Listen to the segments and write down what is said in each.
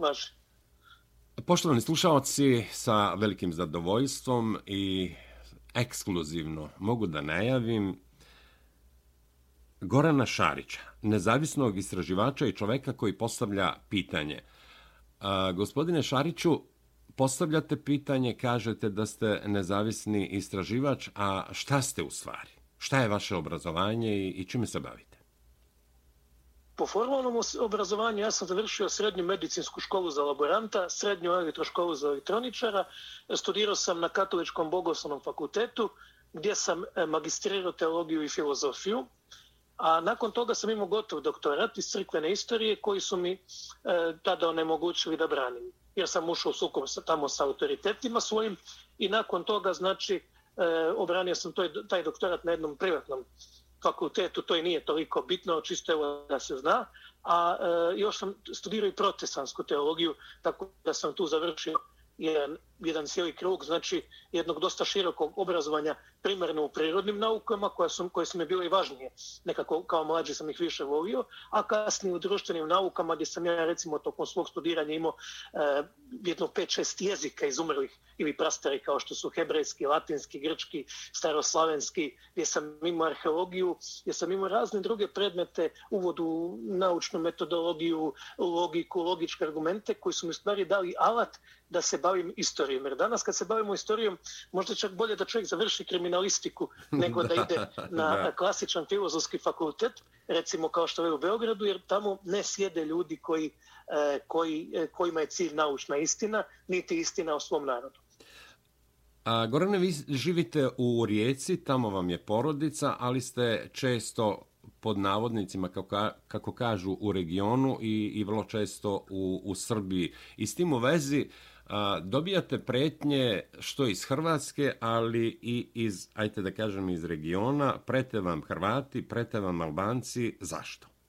Može. Poštovani slušalci, sa velikim zadovoljstvom i ekskluzivno mogu da najavim Gorana Šarića, nezavisnog istraživača i čoveka koji postavlja pitanje. A, gospodine Šariću, postavljate pitanje, kažete da ste nezavisni istraživač, a šta ste u stvari? Šta je vaše obrazovanje i, i čime se bavite? Po formalnom obrazovanju ja sam završio srednju medicinsku školu za laboranta, srednju elektroškolu za elektroničara, studirao sam na Katoličkom bogoslovnom fakultetu, gdje sam e, magistrirao teologiju i filozofiju, a nakon toga sam imao gotov doktorat iz crkvene istorije koji su mi e, tada onemogućili da branim. Jer sam ušao u sukob sa, tamo sa autoritetima svojim i nakon toga, znači, e, obranio sam toj, taj doktorat na jednom privatnom fakultetu, to i nije toliko bitno, čisto evo da se zna, a e, još sam studirao i protestansku teologiju, tako da sam tu završio jedan, jedan cijeli krug, znači jednog dosta širokog obrazovanja primarno u prirodnim naukama, koje su, koje su mi bile i važnije. Nekako kao mlađi sam ih više volio, a kasnije u društvenim naukama gdje sam ja recimo tokom svog studiranja imao eh, jedno 5-6 jezika izumrlih ili prastari kao što su hebrejski, latinski, grčki, staroslavenski, gdje sam imao arheologiju, gdje sam imao razne druge predmete, uvod u naučnu metodologiju, logiku, logičke argumente koji su mi stvari dali alat da se bavim istorijom. Jer danas kad se bavimo istorijom, možda čak bolje da čovjek završi kriminalistiku nego da ide na klasičan filozofski fakultet, recimo kao što je u Beogradu, jer tamo ne sjede ljudi koji, e, koji, e, kojima je cilj naučna istina, niti istina o svom narodu. A, Gorane, vi živite u Rijeci, tamo vam je porodica, ali ste često pod navodnicima, kako, kako kažu, u regionu i, i vrlo često u, u Srbiji. I s tim u vezi, a, dobijate pretnje što iz Hrvatske, ali i iz, ajte da kažem, iz regiona. Prete vam Hrvati, prete vam Albanci. Zašto?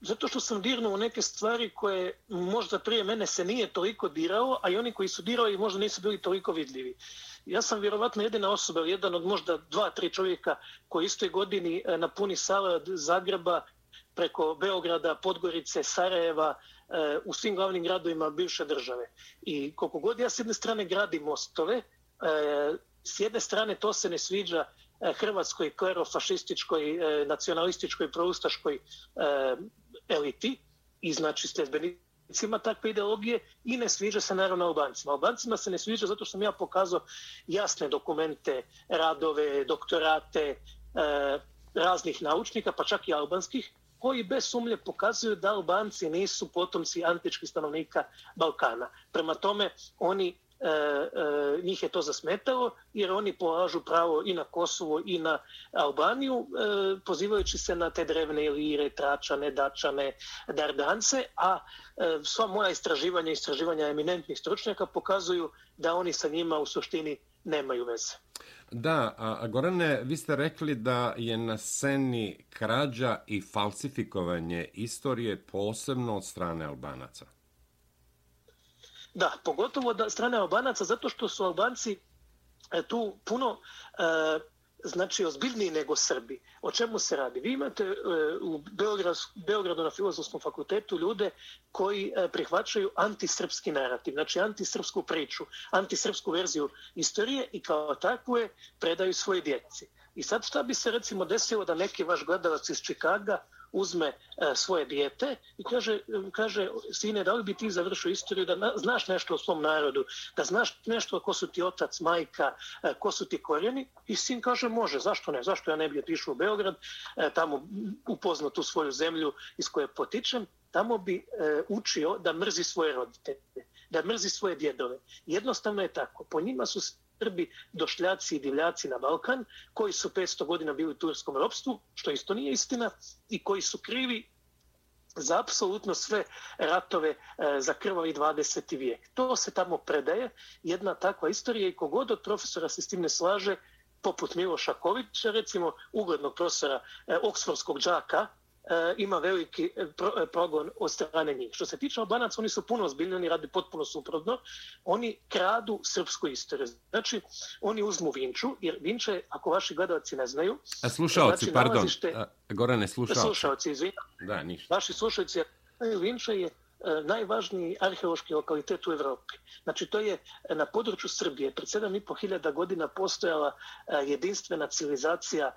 Zato što sam dirnuo u neke stvari koje možda prije mene se nije toliko dirao, a i oni koji su dirali možda nisu bili toliko vidljivi. Ja sam vjerovatno jedina osoba, jedan od možda dva, tri čovjeka koji istoj godini e, napuni sale od Zagreba preko Beograda, Podgorice, Sarajeva, e, u svim glavnim gradovima bivše države. I koliko god ja s jedne strane gradim mostove, e, s jedne strane to se ne sviđa hrvatskoj klerofašističkoj, nacionalističkoj, proustaškoj eliti i znači sljedbenicima takve ideologije i ne sviđa se naravno Albancima. Albancima se ne sviđa zato što sam ja pokazao jasne dokumente, radove, doktorate e, raznih naučnika, pa čak i albanskih, koji bez sumlje pokazuju da Albanci nisu potomci antičkih stanovnika Balkana. Prema tome, oni e, e, njih je to zasmetalo jer oni polažu pravo i na Kosovo i na Albaniju e, pozivajući se na te drevne lire, tračane, dačane, dardance, a e, sva moja istraživanja istraživanja eminentnih stručnjaka pokazuju da oni sa njima u suštini nemaju veze. Da, a Gorane, vi ste rekli da je na sceni krađa i falsifikovanje istorije posebno od strane Albanaca. Da, pogotovo od strane Albanaca, zato što su Albanci e, tu puno e, znači ozbiljniji nego Srbi. O čemu se radi? Vi imate e, u Beograd, Beogradu na filozofskom fakultetu ljude koji e, prihvaćaju antisrpski narativ, znači antisrpsku priču, antisrpsku verziju istorije i kao takve predaju svoje djeci. I sad šta bi se recimo desilo da neki vaš gledalac iz Čikaga uzme e, svoje dijete i kaže, kaže sine, da li bi ti završio istoriju, da na, znaš nešto o svom narodu, da znaš nešto ko su ti otac, majka, e, ko su ti korijeni? I sin kaže, može, zašto ne? Zašto ja ne bi otišao u Beograd, e, tamo upoznao tu svoju zemlju iz koje potičem, tamo bi e, učio da mrzi svoje roditelje, da mrzi svoje djedove. Jednostavno je tako. Po njima su Srbi, došljaci i divljaci na Balkan, koji su 500 godina bili u turskom ropstvu, što isto nije istina, i koji su krivi za apsolutno sve ratove e, za krvavi 20. vijek. To se tamo predaje, jedna takva istorija i kogod od profesora se s tim ne slaže, poput Miloša Kovića, recimo uglednog profesora e, Oksfordskog džaka, ima veliki e, pro, e, progon od strane njih. Što se tiče Albanaca, oni su puno ozbiljni, radi potpuno suprotno. Oni kradu srpsku istoriju. Znači, oni uzmu Vinču, jer Vinča je, ako vaši gledalci ne znaju... A slušalci, znači, pardon, nalazište, a, Gorane, slušalci. Slušalci, izvinjam. Da, ništa. Vaši slušalci, Vinča je E, najvažniji arheološki lokalitet u Evropi. Znači, to je e, na području Srbije. Pred 7.500 godina postojala e, jedinstvena civilizacija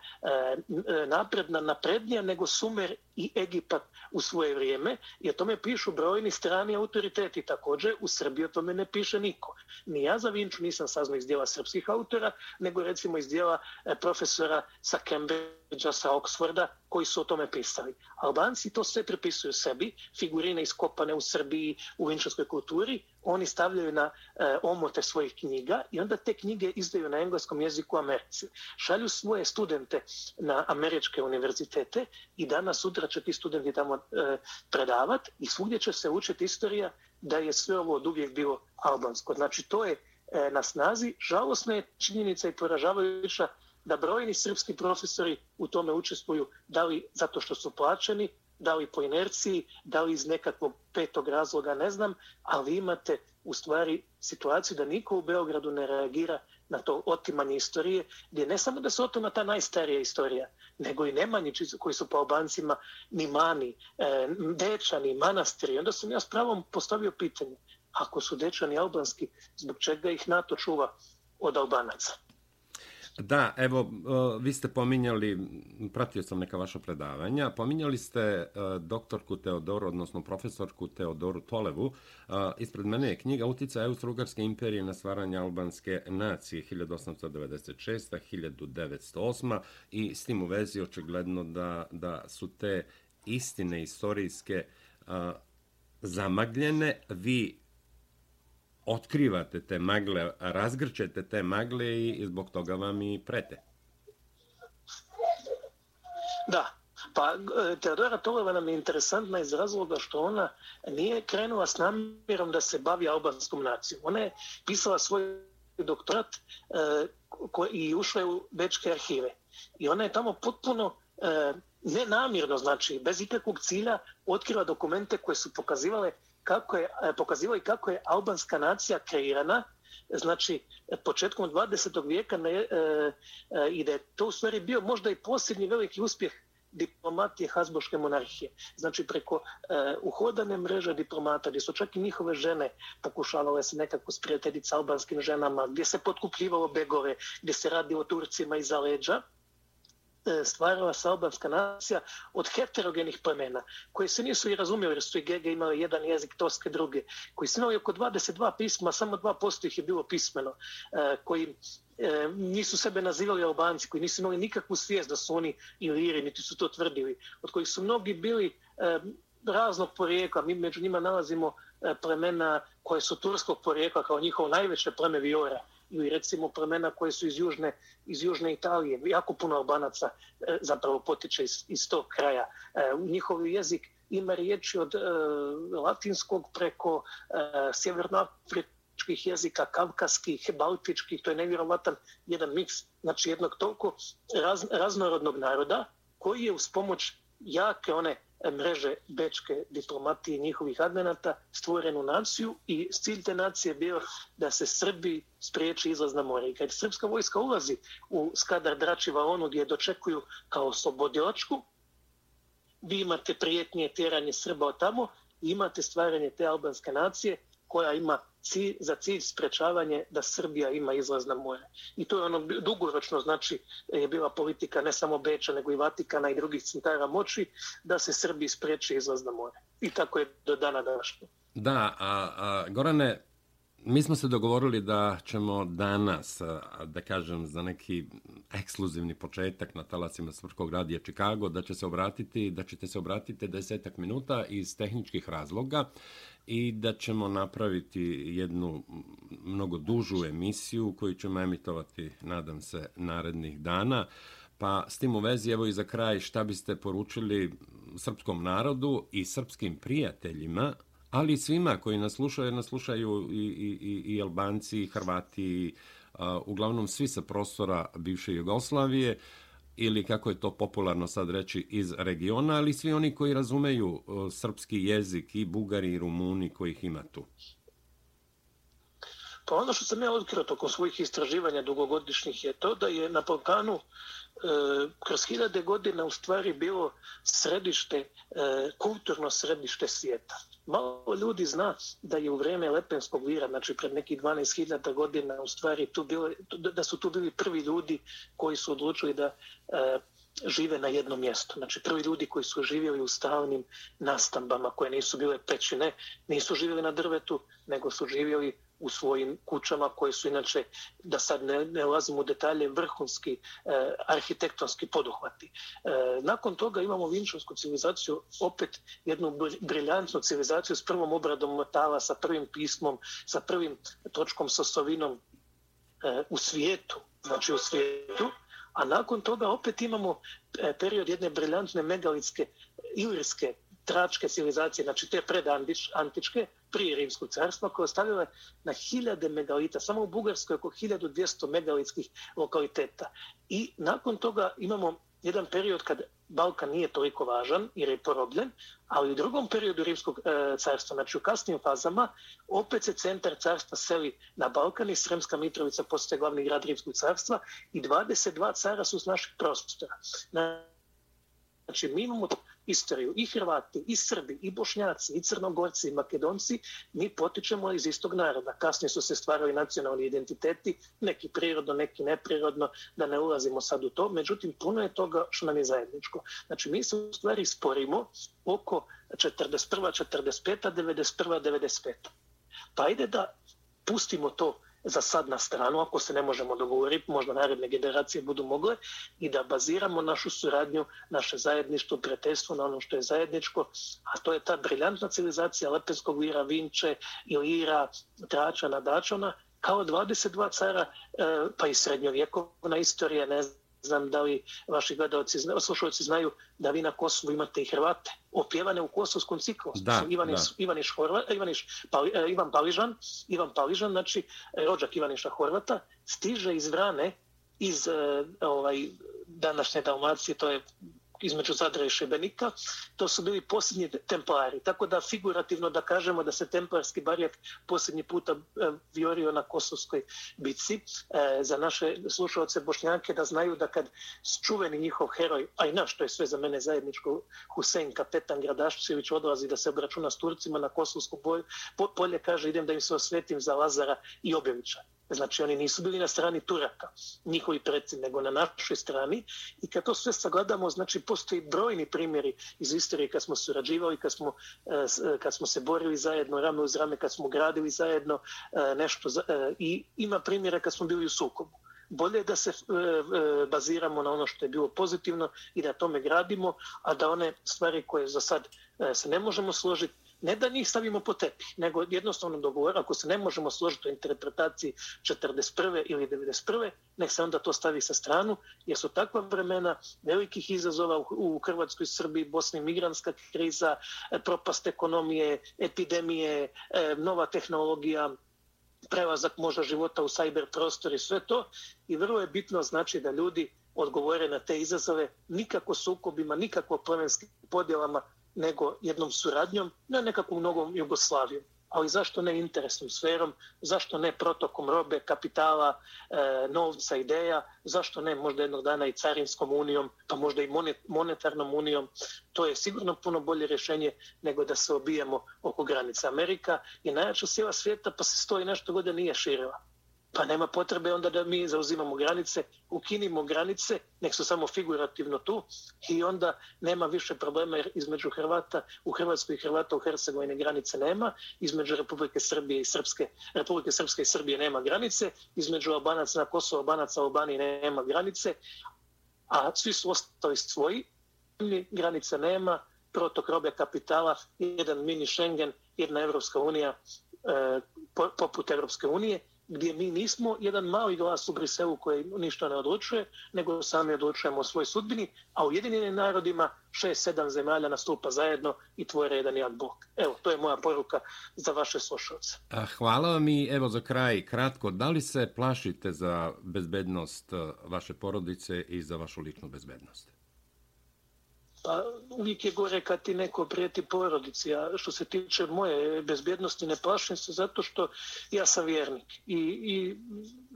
napredna, naprednija nego Sumer i Egipat u svoje vrijeme. I o tome pišu brojni strani autoriteti. Također, u Srbiji o tome ne piše niko. Ni ja za Vinču nisam saznao iz dijela srpskih autora, nego recimo iz dijela profesora sa Cambridgea, sa Oxforda, koji su o tome pisali. Albanci to sve pripisuju sebi, figurine iskopane u Srbiji, u vinčanskoj kulturi, oni stavljaju na e, omote svojih knjiga i onda te knjige izdaju na engleskom jeziku u Americi. Šalju svoje studente na američke univerzitete i danas sutra će ti studenti tamo e, predavat i svugdje će se učiti istorija da je sve ovo od uvijek bilo albansko. Znači, to je e, na snazi. Žalosna je činjenica i poražavajuća da brojni srpski profesori u tome učestvuju, da li zato što su plaćeni, da li po inerciji, da li iz nekakvog petog razloga, ne znam, ali imate u stvari situaciju da niko u Beogradu ne reagira na to otimanje istorije, gdje ne samo da se otima ta najstarija istorija, nego i Nemanjići koji su po Albancima ni mani, e, dečani, manastiri. Onda sam ja s pravom postavio pitanje, ako su dečani albanski, zbog čega ih NATO čuva od Albanaca? Da, evo, e, vi ste pominjali, pratio sam neka vaša predavanja, pominjali ste e, doktorku Teodoru, odnosno profesorku Teodoru Tolevu. E, ispred mene je knjiga Utica Austro-Ugarske imperije na stvaranje albanske nacije 1896-1908 i s tim u vezi očigledno da, da su te istine istorijske zamagljene. Vi otkrivate te magle, razgrčete te magle i zbog toga vam i prete. Da, pa e, Teodora nam je interesantna iz razloga što ona nije krenula s namjerom da se bavi albanskom nacijom. Ona je pisala svoj doktorat e, i ušla je u Bečke arhive. I ona je tamo potpuno e, nenamjerno, znači bez ikakvog cilja, otkrila dokumente koje su pokazivale kako je, e, pokazivao pokazivali kako je albanska nacija kreirana, znači početkom 20. vijeka ne, e, e, i da je to u stvari bio možda i posljednji veliki uspjeh diplomatije Hazboške monarhije. Znači preko e, uhodane mreže diplomata, gdje su čak i njihove žene pokušavale se nekako sprijateljiti s albanskim ženama, gdje se potkupljivalo begove, gdje se radi o Turcima iza leđa, E, stvarala se albanska nacija od heterogenih plemena, koji se nisu i razumjeli, jer su i Gege imali jedan jezik, Toske druge, koji su imali oko 22 pisma, samo 2% ih je bilo pismeno, e, koji e, nisu sebe nazivali albanci, koji nisu imali nikakvu svijest da su oni iliri, niti su to tvrdili, od kojih su mnogi bili e, raznog porijekla, mi među njima nalazimo plemena koje su turskog porijekla kao njihovo najveće pleme Viora, ili recimo plemena koje su iz južne, iz južne Italije. Jako puno albanaca e, zapravo potiče iz, iz tog kraja. E, njihov jezik ima riječi od e, latinskog preko e, sjevernoafričkih jezika, kavkaskih, baltičkih, to je nevjerovatan jedan miks, znači jednog toliko raz, raznorodnog naroda koji je uz pomoć jake one mreže bečke diplomatije njihovih admenata stvorenu naciju i cilj te nacije bio da se Srbi spriječi izlaz na more. I kad srpska vojska ulazi u skadar Dračiva onu gdje dočekuju kao slobodilačku, vi imate prijetnije tjeranje Srba od tamo i imate stvaranje te albanske nacije koja ima cilj, za cilj sprečavanje da Srbija ima izlaz na more. I to je ono dugoročno, znači je bila politika ne samo Beča, nego i Vatikana i drugih centara moći, da se Srbiji spreči izlaz na more. I tako je do dana današnje. Da, a, a Gorane, mi smo se dogovorili da ćemo danas, da kažem, za neki ekskluzivni početak na talacima Svrkog radija Čikago, da će se obratiti, da ćete se obratiti desetak minuta iz tehničkih razloga i da ćemo napraviti jednu mnogo dužu emisiju koju ćemo emitovati, nadam se, narednih dana. Pa s tim u vezi, evo i za kraj, šta biste poručili srpskom narodu i srpskim prijateljima, ali svima koji nas slušaju, nas slušaju i, i, i, i Albanci, i Hrvati, i, a, uglavnom svi sa prostora bivše Jugoslavije, ili kako je to popularno sad reći iz regiona, ali svi oni koji razumeju srpski jezik i bugari i rumuni kojih ima tu? Pa ono što sam ja otkrio tokom svojih istraživanja dugogodišnjih je to da je na Balkanu e, kroz hiljade godina u stvari bilo središte, e, kulturno središte svijeta. Malo ljudi zna da je u vreme Lepenskog vira, znači pred nekih 12.000 godina, u stvari tu bilo, da su tu bili prvi ljudi koji su odlučili da e, žive na jednom mjestu. Znači prvi ljudi koji su živjeli u stalnim nastambama koje nisu bile pećine, nisu živjeli na drvetu, nego su živjeli u svojim kućama koje su inače, da sad ne, ne ulazim u detalje, vrhunski e, arhitektonski poduhvati. E, nakon toga imamo vinčansku civilizaciju, opet jednu briljantnu civilizaciju s prvom obradom metala, sa prvim pismom, sa prvim točkom sa sovinom e, u svijetu, znači u svijetu, a nakon toga opet imamo e, period jedne briljantne megalitske ilirske tračke civilizacije, znači te predantičke, prije Rimskog carstva, koje ostavile na hiljade megalita, samo u Bugarskoj oko 1200 megalitskih lokaliteta. I nakon toga imamo jedan period kad Balkan nije toliko važan jer je porobljen, ali u drugom periodu Rimskog e, carstva, znači u kasnim fazama, opet se centar carstva seli na Balkan i Sremska Mitrovica postaje glavni grad Rimskog carstva i 22 cara su s naših prostora. Znači, Znači, mi imamo istoriju i Hrvati, i Srbi, i Bošnjaci, i Crnogorci, i Makedonci, mi potičemo iz istog naroda. Kasnije su se stvarali nacionalni identiteti, neki prirodno, neki neprirodno, da ne ulazimo sad u to. Međutim, puno je toga što nam je zajedničko. Znači, mi se u stvari sporimo oko 41. 45. 91. 95. Pa ajde da pustimo to za sad na stranu, ako se ne možemo dogovoriti, možda naredne generacije budu mogle, i da baziramo našu suradnju, naše zajedništvo, prijateljstvo na ono što je zajedničko, a to je ta briljantna civilizacija Lepenskog vira, Vinče, Ilira, Tračana, Dačana, kao 22 cara, e, pa i srednjovjekovna istorija, ne znam, znam da li vaši gledalci, slušalci znaju da vi na Kosovu imate i Hrvate, opjevane u kosovskom ciklu. Da, Ivaniš, da. Ivaniš Horva, Ivaniš, Pali, e, Ivan Paližan, Ivan Paližan, znači e, rođak Ivaniša Horvata, stiže iz Vrane, iz e, ovaj, današnje Dalmacije, to je između Zadra i Šibenika, to su bili posljednji templari. Tako da figurativno da kažemo da se templarski barijak posljednji puta e, viorio na Kosovskoj bici. E, za naše slušalce Bošnjake da znaju da kad čuveni njihov heroj, a i naš, to je sve za mene zajedničko, Husein Kapetan Gradašćević odlazi da se obračuna s Turcima na Kosovsku polje, kaže idem da im se osvetim za Lazara i Objevića. Znači, oni nisu bili na strani Turaka, njihovi predci, nego na našoj strani. I kad to sve sagledamo, znači, postoji brojni primjeri iz istorije kad smo surađivali, kad smo, e, e, kad smo se borili zajedno, rame uz rame, kad smo gradili zajedno e, nešto. I ima primjera kad smo bili u sukobu. Bolje da se baziramo na ono što je bilo pozitivno i da tome gradimo, a da one stvari koje za sad se ne možemo složiti, ne da njih stavimo po tepi, nego jednostavno dogovor, ako se ne možemo složiti u interpretaciji 41. ili 91. nek se onda to stavi sa stranu, jer su takva vremena velikih izazova u Hrvatskoj, Srbiji, Bosni, migranska kriza, propast ekonomije, epidemije, e, nova tehnologija, prelazak možda života u sajber prostor i sve to. I vrlo je bitno znači da ljudi odgovore na te izazove nikako sukobima, nikako plemenskim podjelama, nego jednom suradnjom, ne nekakvom mnogom Jugoslavijom. Ali zašto ne interesnom sferom, zašto ne protokom robe, kapitala, e, novca, ideja, zašto ne možda jednog dana i carinskom unijom, pa možda i monetarnom unijom. To je sigurno puno bolje rješenje nego da se obijemo oko granica. Amerika. I najjača sila svijeta pa se stoji nešto god nije širila pa nema potrebe onda da mi zauzimamo granice, ukinimo granice, nek su samo figurativno tu i onda nema više problema jer između Hrvata u Hrvatskoj i Hrvata u Hercegovini granice nema, između Republike Srbije i Srpske, Republike Srpske i Srbije nema granice, između Albanaca na Kosovo, Albanaca u Albaniji nema granice, a svi su ostali svoji, granice nema, protok robe kapitala, jedan mini Schengen, jedna Evropska unija, e, poput Evropske unije, gdje mi nismo jedan mali glas u Briselu koji ništa ne odlučuje, nego sami odlučujemo o svoj sudbini, a u jedinim narodima šest, sedam zemalja nastupa zajedno i tvoj jedan jak Bog. Evo, to je moja poruka za vaše slušalce. Hvala vam i evo za kraj, kratko, da li se plašite za bezbednost vaše porodice i za vašu ličnu bezbednost? Pa uvijek je gore kad ti neko prijeti porodici, a što se tiče moje bezbjednosti ne plašim se zato što ja sam vjernik. I, i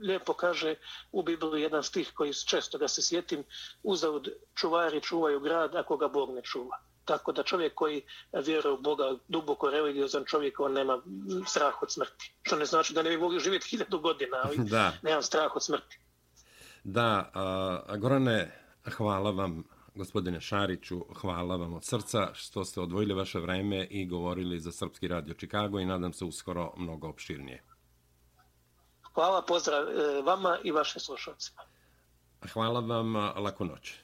lijepo kaže u Bibliji jedan stih koji često ga se sjetim, uzavud čuvari čuvaju grad ako ga Bog ne čuva. Tako da čovjek koji vjeruje u Boga, duboko religiozan čovjek, on nema strah od smrti. Što ne znači da ne bi mogli živjeti hiljadu godina, ali da. nemam strah od smrti. Da, a, Gorane, hvala vam gospodine Šariću, hvala vam od srca što ste odvojili vaše vreme i govorili za Srpski radio Čikago i nadam se uskoro mnogo opširnije. Hvala, pozdrav e, vama i vašim slušalcima. Hvala vam, laku noć.